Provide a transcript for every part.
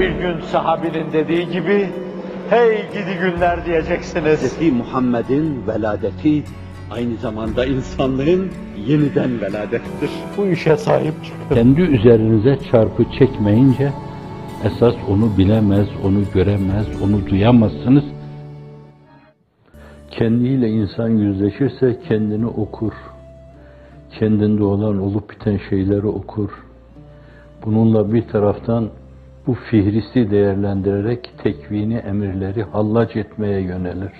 Bir gün sahabinin dediği gibi, hey gidi günler diyeceksiniz. Hz. Muhammed'in veladeti aynı zamanda insanlığın yeniden veladettir. Bu işe sahip çıkın. Kendi üzerinize çarpı çekmeyince esas onu bilemez, onu göremez, onu duyamazsınız. Kendiyle insan yüzleşirse kendini okur. Kendinde olan olup biten şeyleri okur. Bununla bir taraftan bu fihristi değerlendirerek tekvini emirleri hallac etmeye yönelir.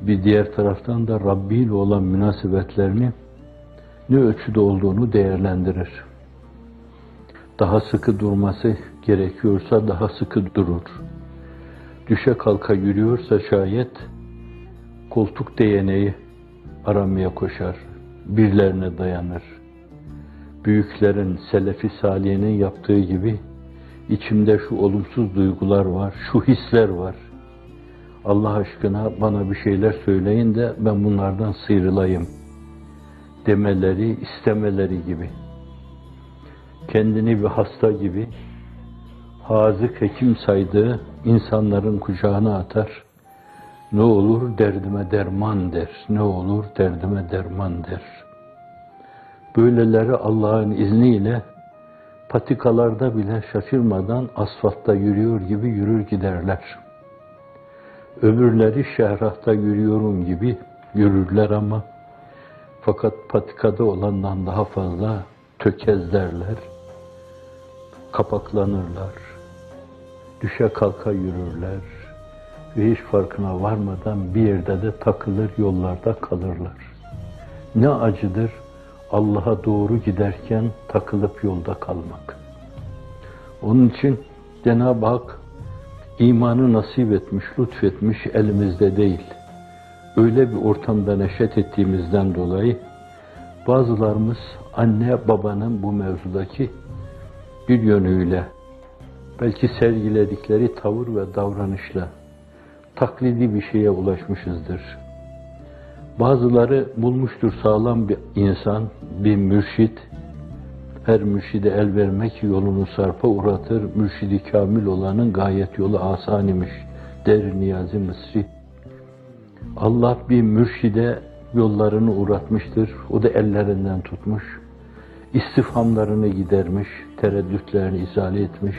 Bir diğer taraftan da Rabbi ile olan münasebetlerini ne ölçüde olduğunu değerlendirir. Daha sıkı durması gerekiyorsa daha sıkı durur. Düşe kalka yürüyorsa şayet koltuk değeneği aramaya koşar, birlerine dayanır. Büyüklerin, selefi saliyenin yaptığı gibi içimde şu olumsuz duygular var, şu hisler var. Allah aşkına bana bir şeyler söyleyin de ben bunlardan sıyrılayım demeleri, istemeleri gibi. Kendini bir hasta gibi hazık hekim saydığı insanların kucağına atar. Ne olur derdime derman der. Ne olur derdime derman der. Böyleleri Allah'ın izniyle patikalarda bile şaşırmadan asfaltta yürüyor gibi yürür giderler. Öbürleri şehrahta yürüyorum gibi yürürler ama fakat patikada olandan daha fazla tökezlerler, kapaklanırlar, düşe kalka yürürler ve hiç farkına varmadan bir yerde de takılır, yollarda kalırlar. Ne acıdır Allah'a doğru giderken takılıp yolda kalmak. Onun için Cenab-ı Hak imanı nasip etmiş, lütfetmiş elimizde değil. Öyle bir ortamda neşet ettiğimizden dolayı bazılarımız anne babanın bu mevzudaki bir yönüyle belki sergiledikleri tavır ve davranışla taklidi bir şeye ulaşmışızdır. Bazıları bulmuştur sağlam bir insan, bir mürşit, her mürşide el vermek yolunu sarpa uğratır, mürşidi kamil olanın gayet yolu asan imiş, der Niyazi Mısri. Allah bir mürşide yollarını uğratmıştır, o da ellerinden tutmuş, istifhamlarını gidermiş, tereddütlerini izale etmiş,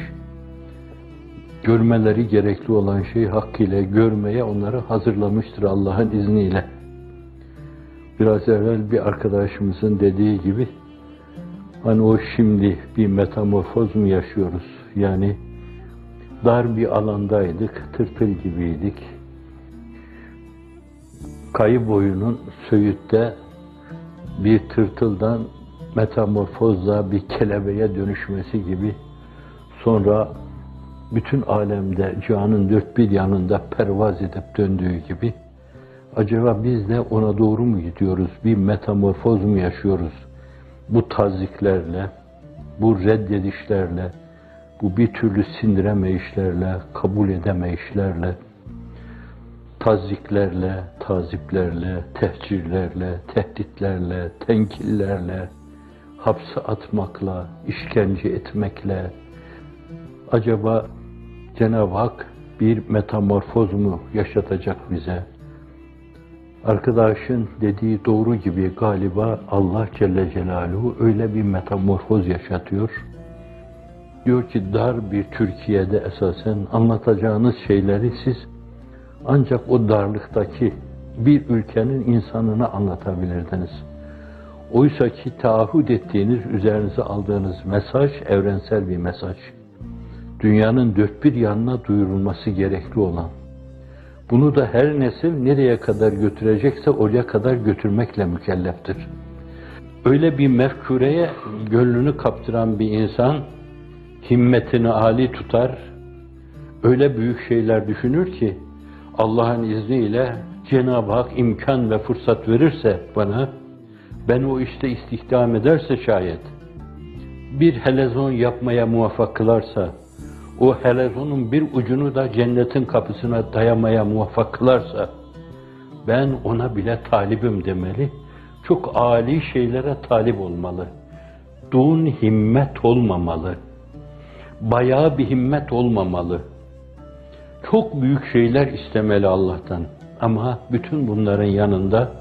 görmeleri gerekli olan şey hakkıyla görmeye onları hazırlamıştır Allah'ın izniyle. Biraz evvel bir arkadaşımızın dediği gibi, hani o şimdi bir metamorfoz mu yaşıyoruz? Yani dar bir alandaydık, tırtıl gibiydik. Kayı boyunun Söğüt'te bir tırtıldan metamorfozla bir kelebeğe dönüşmesi gibi sonra bütün alemde cihanın dört bir yanında pervaz edip döndüğü gibi acaba biz de ona doğru mu gidiyoruz? Bir metamorfoz mu yaşıyoruz? Bu taziklerle, bu reddedişlerle, bu bir türlü sindiremeyişlerle, kabul edemeyişlerle, taziklerle, taziplerle, tehcirlerle, tehditlerle, tenkillerle, hapse atmakla, işkence etmekle, acaba Cenab-ı Hak bir metamorfoz mu yaşatacak bize? Arkadaşın dediği doğru gibi galiba Allah Celle Celaluhu öyle bir metamorfoz yaşatıyor. Diyor ki dar bir Türkiye'de esasen anlatacağınız şeyleri siz ancak o darlıktaki bir ülkenin insanına anlatabilirdiniz. Oysa ki taahhüt ettiğiniz, üzerinize aldığınız mesaj evrensel bir mesaj. Dünyanın dört bir yanına duyurulması gerekli olan. Bunu da her nesil nereye kadar götürecekse oraya kadar götürmekle mükelleftir. Öyle bir mefkureye gönlünü kaptıran bir insan, himmetini âli tutar, öyle büyük şeyler düşünür ki, Allah'ın izniyle Cenab-ı Hak imkan ve fırsat verirse bana, ben o işte istihdam ederse şayet, bir helezon yapmaya muvaffak kılarsa, o helezonun bir ucunu da cennetin kapısına dayamaya muvaffak kılarsa, ben ona bile talibim demeli, çok âli şeylere talip olmalı. Dun himmet olmamalı. bayağı bir himmet olmamalı. Çok büyük şeyler istemeli Allah'tan. Ama bütün bunların yanında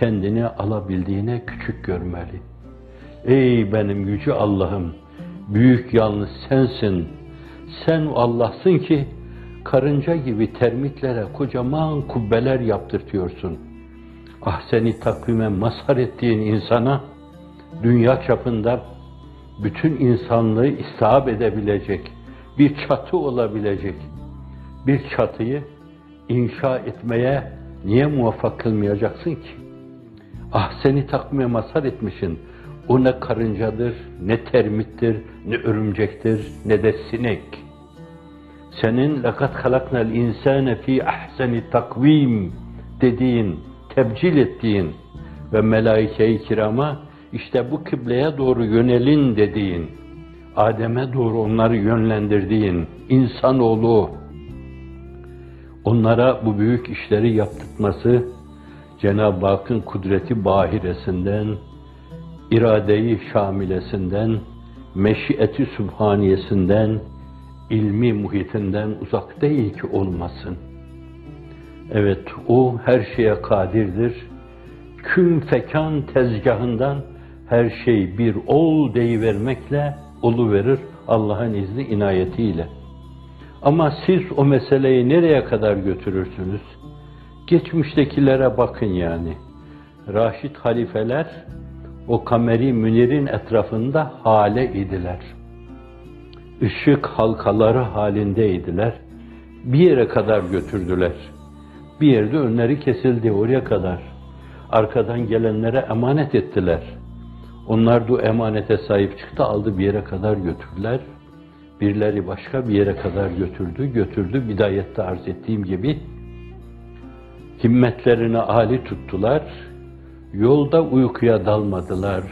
kendini alabildiğine küçük görmeli. Ey benim yüce Allah'ım, büyük yalnız sensin. Sen Allah'sın ki karınca gibi termitlere kocaman kubbeler yaptırtıyorsun. Ah seni takvime mazhar ettiğin insana dünya çapında bütün insanlığı istihap edebilecek, bir çatı olabilecek bir çatıyı inşa etmeye niye muvaffak kılmayacaksın ki? Ah seni takvime mazhar etmişsin. O ne karıncadır, ne termittir, ne örümcektir, ne de sinek Senin لَقَدْ خَلَقْنَا الْاِنْسَانَ ف۪ي اَحْسَنِ takvim dediğin, tebcil ettiğin ve melaike-i kirama işte bu kıbleye doğru yönelin dediğin, Adem'e doğru onları yönlendirdiğin insanoğlu, onlara bu büyük işleri yaptırtması, Cenab-ı Hakk'ın kudreti bahiresinden, iradeyi şamilesinden, meşiyeti sübhaniyesinden, ilmi muhitinden uzak değil ki olmasın. Evet, o her şeye kadirdir. Kün fekan tezgahından her şey bir ol deyivermekle verir Allah'ın izni inayetiyle. Ama siz o meseleyi nereye kadar götürürsünüz? Geçmiştekilere bakın yani. Raşid halifeler o kameri münir'in etrafında hale idiler. Işık halkaları halindeydiler. Bir yere kadar götürdüler. Bir yerde önleri kesildi oraya kadar. Arkadan gelenlere emanet ettiler. Onlar da emanete sahip çıktı, aldı bir yere kadar götürdüler. Birileri başka bir yere kadar götürdü, götürdü. Bidayette arz ettiğim gibi himmetlerini âli tuttular. Yolda uykuya dalmadılar.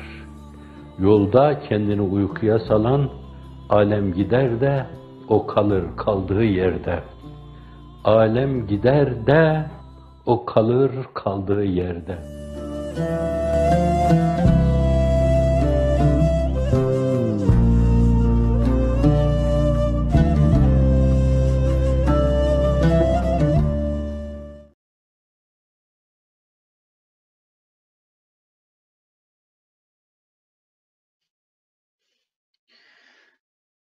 Yolda kendini uykuya salan alem gider de o kalır kaldığı yerde. Alem gider de o kalır kaldığı yerde.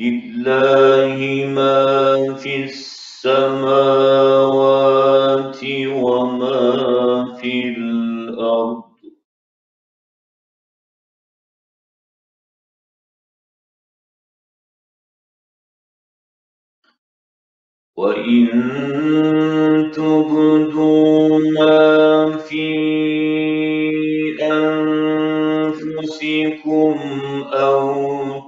لله ما في السماوات وما في الأرض. وإن تبدوا ما في أنفسكم أو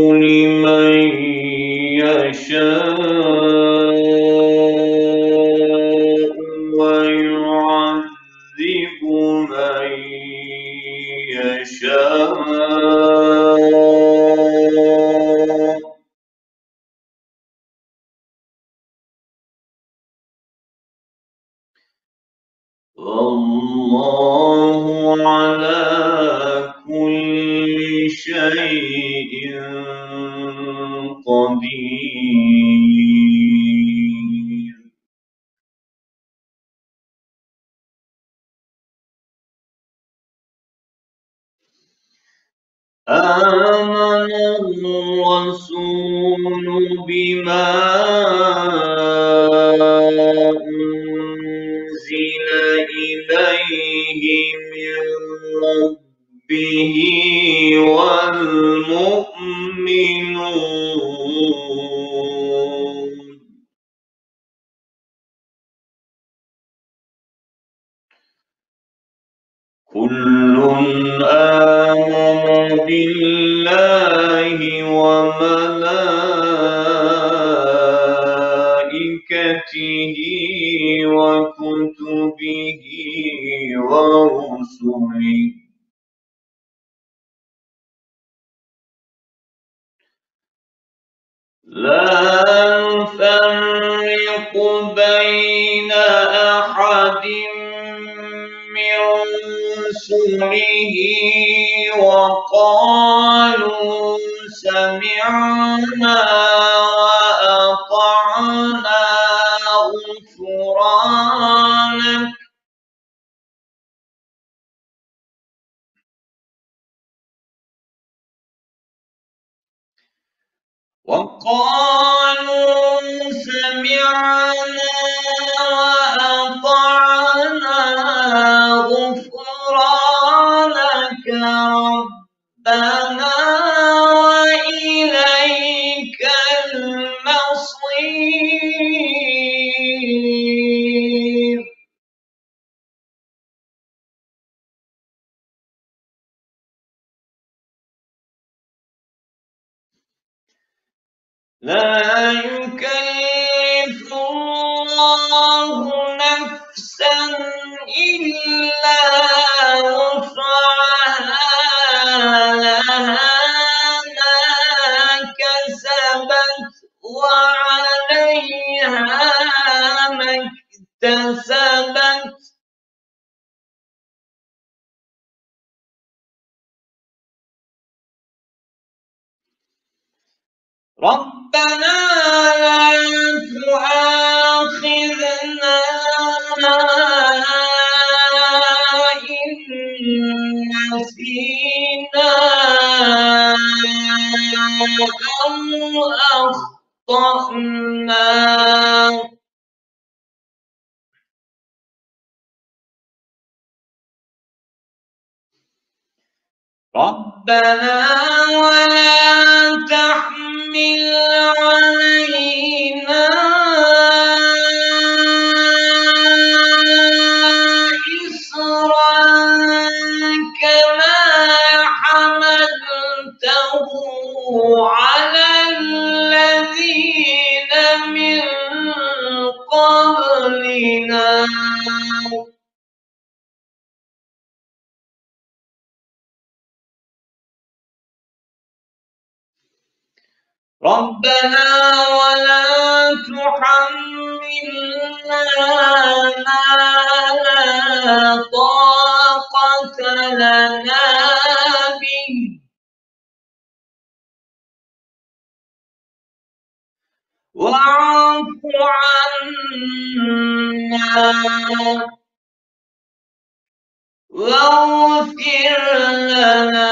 آمن الرسول بما أنزل إليه من ربه والمؤمنون أحد من رسله وقالوا سمعنا وأطعنا غفرانك وقالوا سمعنا غفرانك ربنا أخطأنا ربنا ولا تحمل علينا ربنا ولا تحملنا ما لا طاقة لنا به. واعف عنا واغفر لنا.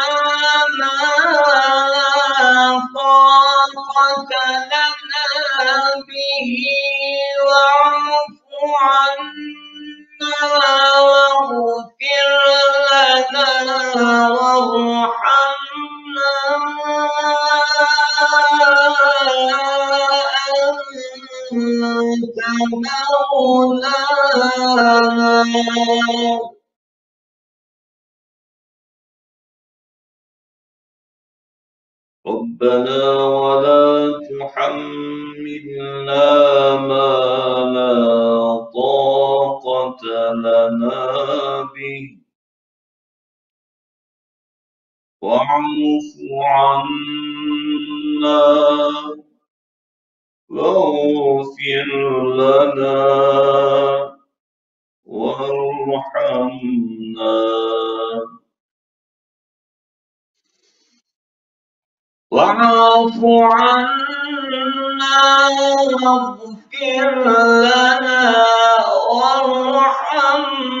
ربنا ولا تحملنا ما لا طاقة لنا به. واعف عنا واغفر لنا. وارحمنا واعف عنا واغفر لنا وارحمنا.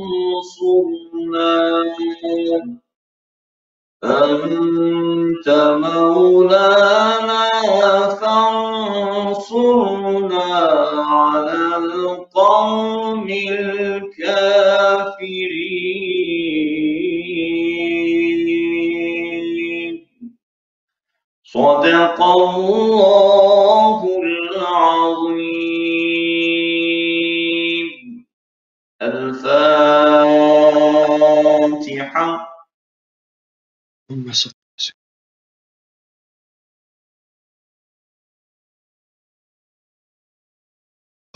أنت مولانا فانصرنا على القوم الكافرين. صدق الله الفاتحة اللهم صل وسلم.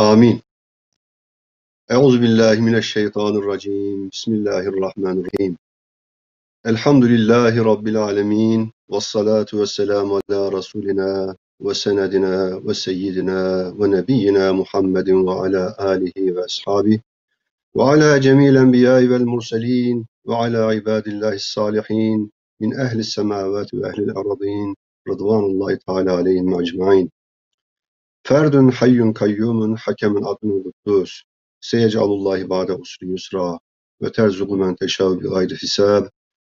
آمين أعوذ بالله من الشيطان الرجيم بسم الله الرحمن الرحيم الحمد لله رب العالمين والصلاة والسلام على رسولنا وسندنا وسيدنا ونبينا محمد وعلى آله وأصحابه وعلى جميع الأنبياء والمرسلين ve ala ibadillahi salihin min ehli semavati ve ehlil aradin rıdvanullahi teala aleyhim ecmain. Ferdun hayyun kayyumun hakemin adnul kuddus. Seyecalullah ba'de usri yusra ve terzuku men teşav bi gayri hisab.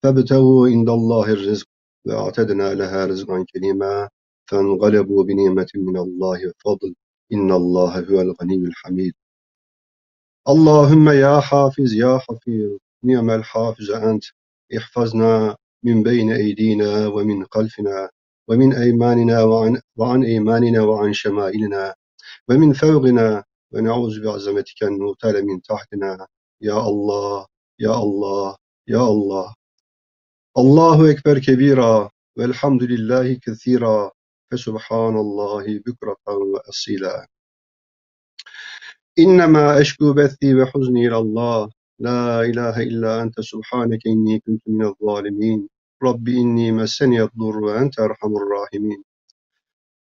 Febtehu indallahir rizq ve atedna leha rizqan kerima. Fengalebu bi nimetin minallahi ve fadl. İnnallaha huvel ganiyyul hamid. Allahümme ya hafiz ya hafiz نعم الحافظ أنت احفظنا من بين أيدينا ومن خلفنا ومن أيماننا وعن, وعن أيماننا وعن شمائلنا ومن فوقنا ونعوذ بعظمتك أن نغتال من تحتنا. يا الله يا الله يا الله. الله أكبر كبيرا والحمد لله كثيرا فسبحان الله بكرة وأصيلا. إنما أشكو بثي وحزني إلى الله. La ilahe illa ente subhaneke inni kuntu minel zalimin. Rabbi inni messeniyed dur ve ente erhamur rahimin.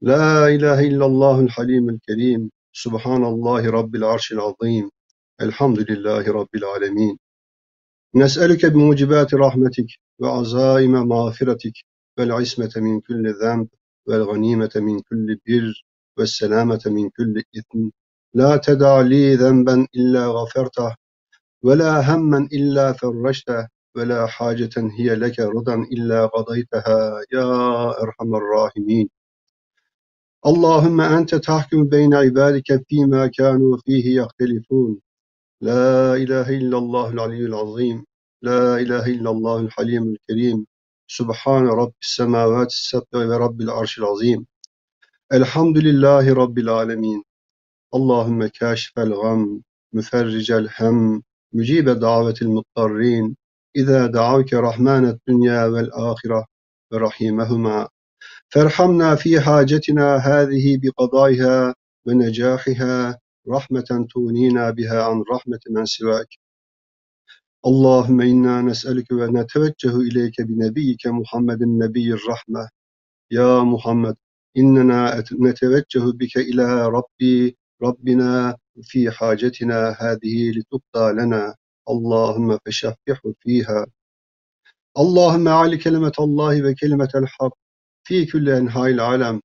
La ilahe illallahul halimul kerim. Subhanallahi rabbil arşil azim. Elhamdülillahi rabbil alemin. Nes'elüke bimucibati rahmetik ve azaime mağfiretik vel ismete min kulli zemb vel ganimete min kulli bir ve selamete min kulli itm. La ted'a li zemben illa gafertah ولا هما إلا فرجته ولا حاجة هي لك رضا إلا قضيتها. يا أرحم الراحمين. اللهم أنت تحكم بين عبادك فيما كانوا فيه يختلفون. لا إله إلا الله العلي العظيم. لا إله إلا الله الحليم الكريم. سبحان رب السماوات السبع ورب العرش العظيم. الحمد لله رب العالمين. اللهم كاشف الغم مفرج الهم مجيب دعوة المضطرين. إذا دعوك رحمن الدنيا والآخرة ورحيمهما فارحمنا في حاجتنا هذه بقضائها ونجاحها. رحمة تغنينا بها عن رحمة من سواك. اللهم إنا نسألك ونتوجه إليك بنبيك محمد النبي الرحمة. يا محمد إننا نتوجه بك إلى ربي ربنا في حاجتنا هذه لتقضى لنا. اللهم فشفعه فيها. اللهم أعل كلمة الله وكلمة الحق في كل أنحاء العالم.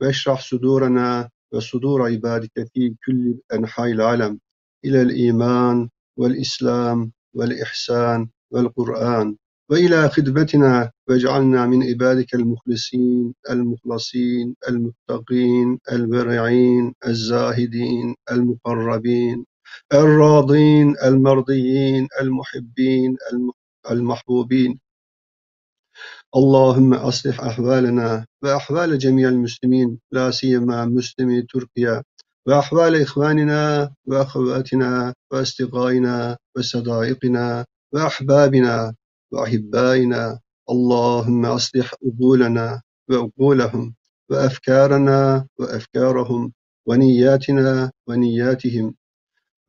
واشرح صدورنا وصدور عبادك في كل أنحاء العالم. إلى الإيمان والإسلام والإحسان والقرآن. وإلى خدمتنا واجعلنا من عبادك المخلصين المخلصين المتقين الورعين الزاهدين المقربين الراضين المرضيين المحبين المحبوبين. اللهم أصلح أحوالنا وأحوال جميع المسلمين لا سيما مسلمي تركيا وأحوال إخواننا وأخواتنا وأصدقائنا وصدائقنا وأحبابنا. وأحبائنا اللهم أصلح أقولنا وأقولهم وأفكارنا وأفكارهم ونياتنا ونياتهم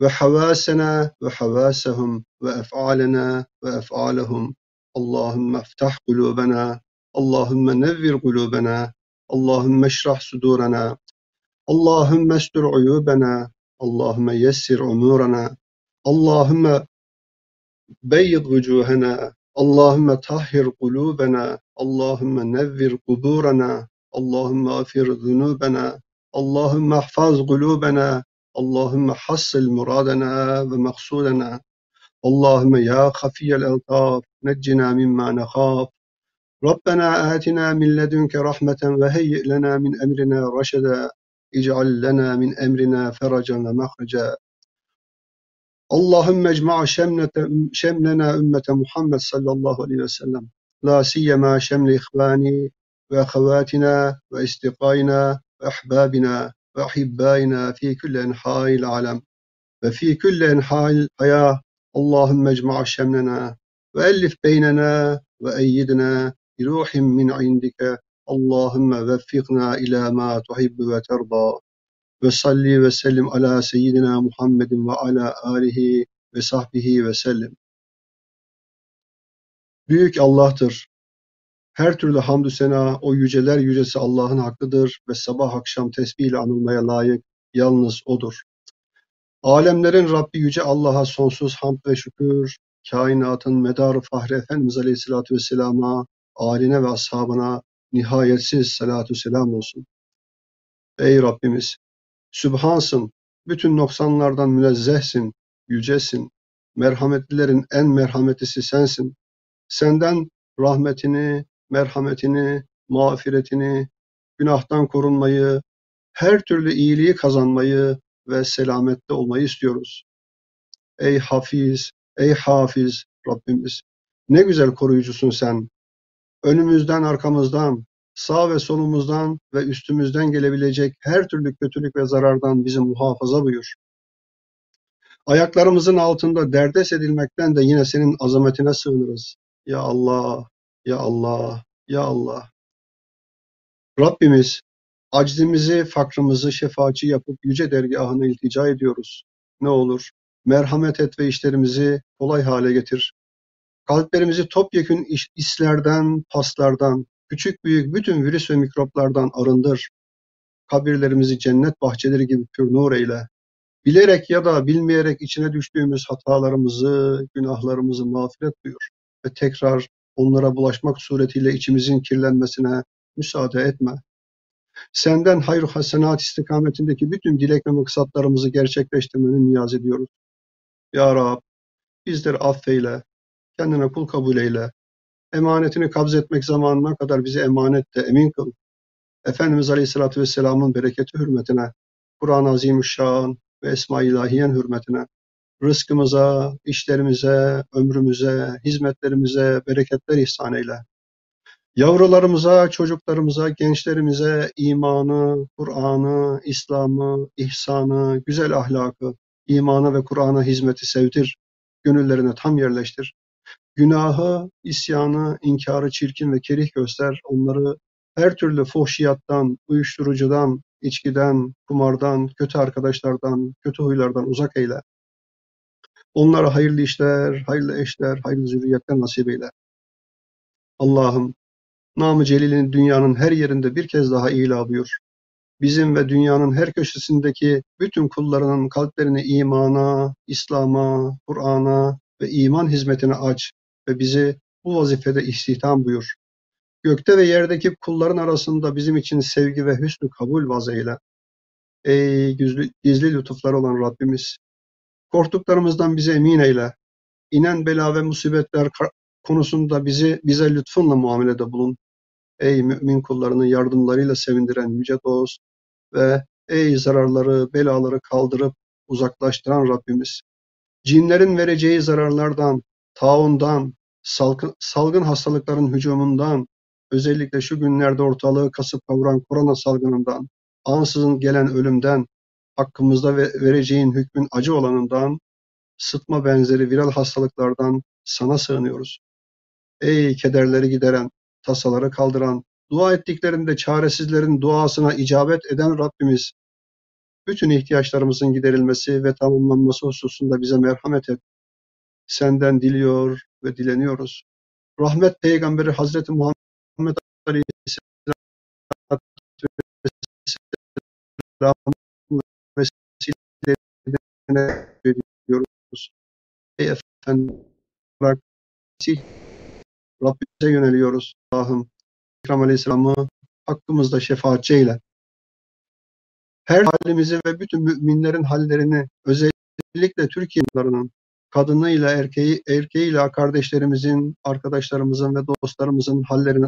وحواسنا وحواسهم وأفعالنا وأفعالهم اللهم افتح قلوبنا اللهم نور قلوبنا اللهم اشرح صدورنا اللهم استر عيوبنا اللهم يسر أمورنا اللهم بيض وجوهنا اللهم طهر قلوبنا اللهم نور قبورنا اللهم اغفر ذنوبنا اللهم احفظ قلوبنا اللهم حصل مرادنا ومقصودنا اللهم يا خفي الألطاف نجنا مما نخاف ربنا آتنا من لدنك رحمة وهيئ لنا من أمرنا رشدا اجعل لنا من أمرنا فرجا ومخرجا اللهم اجمع شملنا أمة محمد صلى الله عليه وسلم. لا سيما شمل إخواني وأخواتنا وأصدقائنا وأحبابنا وأحبائنا في كل أنحاء العالم. وفي كل أنحاء الحياة اللهم اجمع شملنا وألف بيننا وأيدنا بروح من عندك. اللهم وفقنا إلى ما تحب وترضى. ve salli ve sellim ala seyyidina Muhammedin ve ala alihi ve sahbihi ve sellim. Büyük Allah'tır. Her türlü hamdü sena o yüceler yücesi Allah'ın hakkıdır ve sabah akşam tesbih ile anılmaya layık yalnız O'dur. Alemlerin Rabbi yüce Allah'a sonsuz hamd ve şükür, kainatın medarı Fahri Efendimiz Aleyhisselatü Vesselam'a, aline ve ashabına nihayetsiz salatu selam olsun. Ey Rabbimiz! Sübhansın, bütün noksanlardan münezzehsin, yücesin, merhametlilerin en merhametlisi sensin. Senden rahmetini, merhametini, mağfiretini, günahtan korunmayı, her türlü iyiliği kazanmayı ve selamette olmayı istiyoruz. Ey Hafiz, ey Hafiz Rabbimiz, ne güzel koruyucusun sen. Önümüzden, arkamızdan, sağ ve solumuzdan ve üstümüzden gelebilecek her türlü kötülük ve zarardan bizi muhafaza buyur. Ayaklarımızın altında derdest edilmekten de yine senin azametine sığınırız. Ya Allah, ya Allah, ya Allah. Rabbimiz, aczimizi, fakrımızı şefaatçi yapıp yüce dergahına iltica ediyoruz. Ne olur, merhamet et ve işlerimizi kolay hale getir. Kalplerimizi topyekün islerden, paslardan, küçük büyük bütün virüs ve mikroplardan arındır. Kabirlerimizi cennet bahçeleri gibi pür nur eyle. Bilerek ya da bilmeyerek içine düştüğümüz hatalarımızı, günahlarımızı mağfiret buyur. Ve tekrar onlara bulaşmak suretiyle içimizin kirlenmesine müsaade etme. Senden hayır hasenat istikametindeki bütün dilek ve maksatlarımızı gerçekleştirmeni niyaz ediyoruz. Ya Rab, bizleri affeyle, kendine kul kabul eyle. Emanetini kabz etmek zamanına kadar bizi emanette emin kıl. Efendimiz Aleyhisselatü Vesselam'ın bereketi hürmetine, Kur'an-ı Azimüşşan ve Esma-i İlahiyen hürmetine, rızkımıza, işlerimize, ömrümüze, hizmetlerimize bereketler ihsan eyle. Yavrularımıza, çocuklarımıza, gençlerimize imanı, Kur'an'ı, İslam'ı, ihsanı, güzel ahlakı, imanı ve Kur'an'a hizmeti sevdir. Gönüllerine tam yerleştir. Günahı, isyanı, inkarı çirkin ve kerih göster. Onları her türlü fuhşiyattan, uyuşturucudan, içkiden, kumardan, kötü arkadaşlardan, kötü huylardan uzak eyle. Onlara hayırlı işler, hayırlı eşler, hayırlı zürriyetler nasip eyle. Allah'ım, namı celilini dünyanın her yerinde bir kez daha ila buyur. Bizim ve dünyanın her köşesindeki bütün kullarının kalplerini imana, İslam'a, Kur'an'a ve iman hizmetine aç ve bizi bu vazifede istihdam buyur. Gökte ve yerdeki kulların arasında bizim için sevgi ve hüsnü kabul vaz. Ey gizli, gizli lütuflar olan Rabbimiz! Korktuklarımızdan bizi emin eyle. İnen bela ve musibetler konusunda bizi bize lütfunla muamelede bulun. Ey mümin kullarının yardımlarıyla sevindiren yüce dost ve ey zararları, belaları kaldırıp uzaklaştıran Rabbimiz. Cinlerin vereceği zararlardan, taundan, salgın, salgın hastalıkların hücumundan, özellikle şu günlerde ortalığı kasıp kavuran korona salgınından, ansızın gelen ölümden, hakkımızda ve vereceğin hükmün acı olanından, sıtma benzeri viral hastalıklardan sana sığınıyoruz. Ey kederleri gideren, tasaları kaldıran, dua ettiklerinde çaresizlerin duasına icabet eden Rabbimiz, bütün ihtiyaçlarımızın giderilmesi ve tamamlanması hususunda bize merhamet et. Senden diliyor ve dileniyoruz. Rahmet peygamberi Hazreti Muhammed Aleyhisselatü Vesselam'ın vesilelerine ediyoruz. Ey Efendi, bırak, Rabbimize yöneliyoruz. Allah'ım, İkram Aleyhisselam'ı hakkımızda şefaatçi eyle. Her halimizi ve bütün müminlerin hallerini, özellikle Türkiye'nin kadınıyla, erkeği, erkeğiyle kardeşlerimizin, arkadaşlarımızın ve dostlarımızın hallerini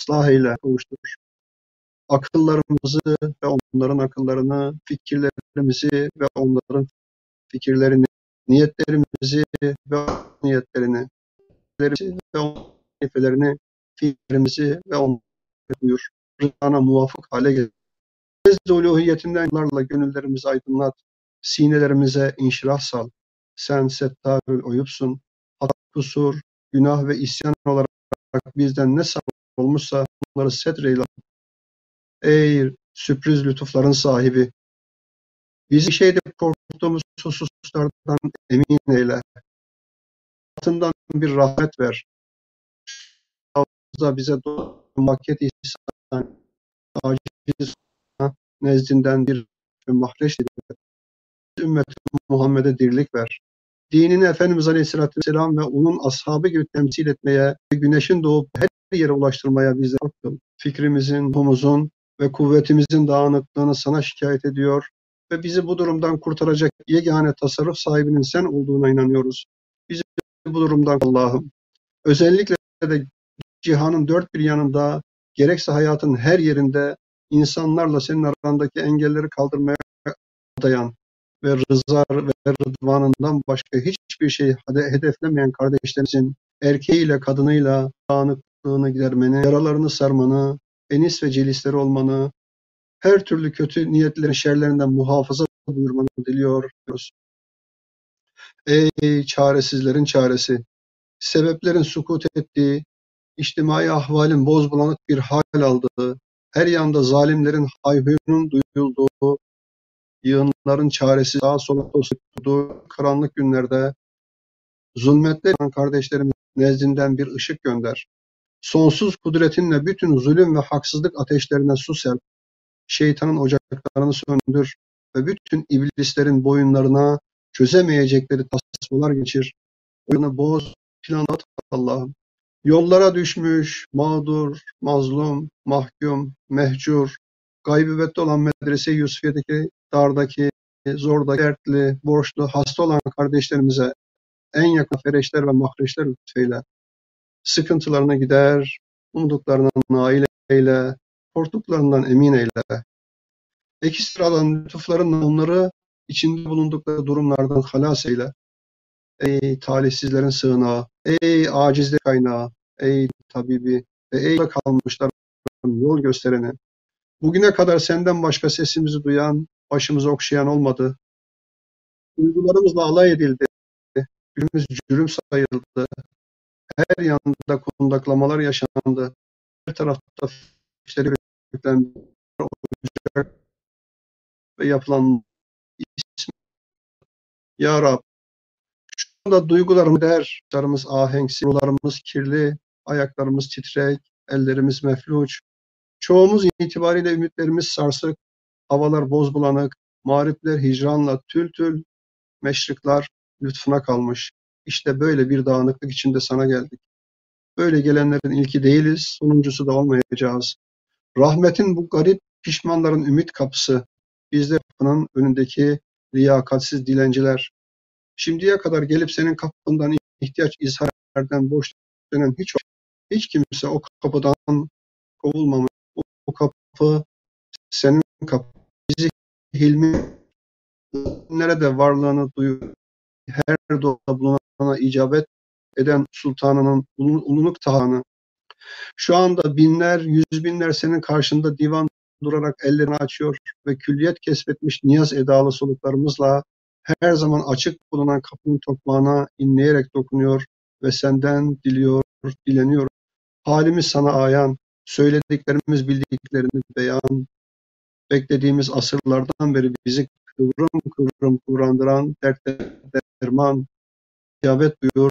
ıslah eyle, kavuştur. Akıllarımızı ve onların akıllarını, fikirlerimizi ve onların fikirlerini, niyetlerimizi ve niyetlerini, fikirlerimizi ve onların niyetlerini, fikirlerimizi ve onları buyur. Rızana muvafık hale getir. Ezde uluhiyetinden yıllarla gönüllerimizi aydınlat. Sinelerimize inşirah sal. Sen settarül oyupsun. Hata, kusur, günah ve isyan olarak bizden ne olmuşsa onları setreyle. Ey sürpriz lütufların sahibi! Bizi şeyde korktuğumuz hususlardan emin eyle. Altından bir rahmet ver. Da bize maket ihsan, aciz nezdinden bir mahreç. Ümmeti Muhammed'e dirlik ver. Dinini Efendimiz Aleyhisselatü Vesselam ve onun ashabı gibi temsil etmeye güneşin doğup her yere ulaştırmaya bize kıl. Fikrimizin, ruhumuzun ve kuvvetimizin dağınıklığını sana şikayet ediyor ve bizi bu durumdan kurtaracak yegane tasarruf sahibinin sen olduğuna inanıyoruz. Bizi bu durumdan Allah'ım özellikle de cihanın dört bir yanında gerekse hayatın her yerinde insanlarla senin arandaki engelleri kaldırmaya adayan ve rıza ve rıdvanından başka hiçbir şey hedeflemeyen kardeşlerimizin erkeğiyle kadınıyla dağınıklığını gidermeni, yaralarını sarmanı, enis ve celisleri olmanı, her türlü kötü niyetlerin şerlerinden muhafaza buyurmanı diliyoruz. Ey çaresizlerin çaresi! Sebeplerin sukut ettiği, içtimai ahvalin boz bulanık bir hal aldığı, her yanda zalimlerin hayhuyunun duyulduğu, yığınların çaresi sağa sola tuttuğu karanlık günlerde zulmetler kardeşlerimiz nezdinden bir ışık gönder. Sonsuz kudretinle bütün zulüm ve haksızlık ateşlerine su serp. Şeytanın ocaklarını söndür ve bütün iblislerin boyunlarına çözemeyecekleri tasmalar geçir. Oyunu boz, planlat Allah'ım. Yollara düşmüş, mağdur, mazlum, mahkum, mehcur, gaybibette olan medrese Yusufiye'deki, dardaki, zordaki, dertli, borçlu, hasta olan kardeşlerimize en yakın fereçler ve mahreçler lütfeyle. Sıkıntılarına gider, umduklarına nail eyle, korktuklarından emin eyle. Ekstra alan lütuflarınla onları içinde bulundukları durumlardan halas eyle. Ey talihsizlerin sığınağı, ey acizlik kaynağı, ey tabibi ve ey kalmışların yol göstereni. Bugüne kadar senden başka sesimizi duyan, başımızı okşayan olmadı. Duygularımızla alay edildi. Gülümüz cürüm sayıldı. Her yanda kundaklamalar yaşandı. Her tarafta işleri yüklendi. Ve yapılan ismi. Ya Rab, şu anda duygularımız der, darımız ahenksiz, rularımız kirli, ayaklarımız titrek, ellerimiz mefluç. Çoğumuz itibariyle ümitlerimiz sarsık, havalar boz bulanık, mağripler hicranla tül tül, meşrikler lütfuna kalmış. İşte böyle bir dağınıklık içinde sana geldik. Böyle gelenlerin ilki değiliz, sonuncusu da olmayacağız. Rahmetin bu garip pişmanların ümit kapısı, biz de kapının önündeki liyakatsiz dilenciler. Şimdiye kadar gelip senin kapından ihtiyaç izhar eden boş dönen hiç hiç kimse o kapıdan kovulmamış. O kapı senin kapı. Bizi hilmi nerede varlığını duyuyor. Her doğada bulunana icabet eden sultanının ululuk tahanı. Şu anda binler, yüz binler senin karşında divan durarak ellerini açıyor ve külliyet kesbetmiş niyaz edalı soluklarımızla her zaman açık bulunan kapının tokmağına inleyerek dokunuyor ve senden diliyor, dileniyor. Halimiz sana ayan, söylediklerimiz bildiklerini beyan. Beklediğimiz asırlardan beri bizi kıvrım kıvrım kıvrandıran dertte derman icabet buyur.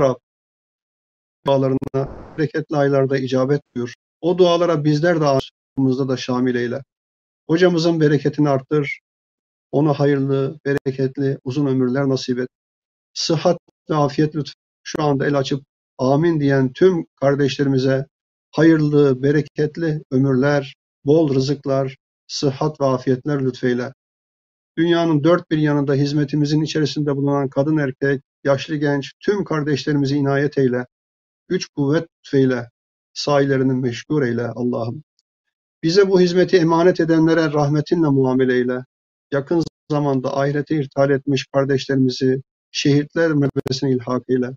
Rab, dualarına bereketli aylarda icabet buyur. O dualara bizler de ağzımızda da şamil eyle. Hocamızın bereketini arttır. Ona hayırlı, bereketli, uzun ömürler nasip et. Sıhhat ve afiyet lütfen. Şu anda el açıp amin diyen tüm kardeşlerimize hayırlı, bereketli ömürler, bol rızıklar, sıhhat ve afiyetler lütfeyle. Dünyanın dört bir yanında hizmetimizin içerisinde bulunan kadın erkek, yaşlı genç, tüm kardeşlerimizi inayet eyle. Güç kuvvet lütfeyle. Sahilerini meşgul eyle Allah'ım. Bize bu hizmeti emanet edenlere rahmetinle muamele eyle. Yakın zamanda ahirete irtihal etmiş kardeşlerimizi şehitler mertebesine ilhak eyle.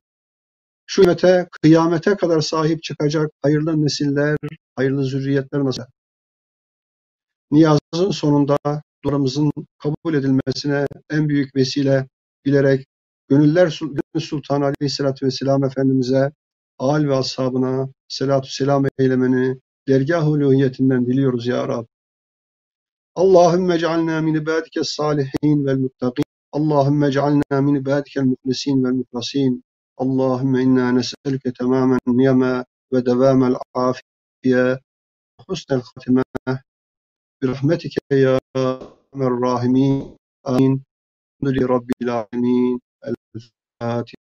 Şu ümmete kıyamete kadar sahip çıkacak hayırlı nesiller, hayırlı zürriyetler nasip. Niyazın sonunda duamızın kabul edilmesine en büyük vesile bilerek Gönüller Sul- Gönül Sultanı Aleyhisselatü Vesselam Efendimiz'e, âl ve ashabına selatü selam eylemeni dergâh-ı uluhiyetinden diliyoruz ya Rab. Allahümme ec'alna min ibadike salihin vel muttaqin. Allahümme ec'alna min ibadikel muhlisin vel muhlasin. اللهم إنا نسألك تمام النعمة ودوام العافية. وحسن الخاتمة برحمتك يا أرحم الراحمين. آمين. الحمد لله رب العالمين. الفاتحة.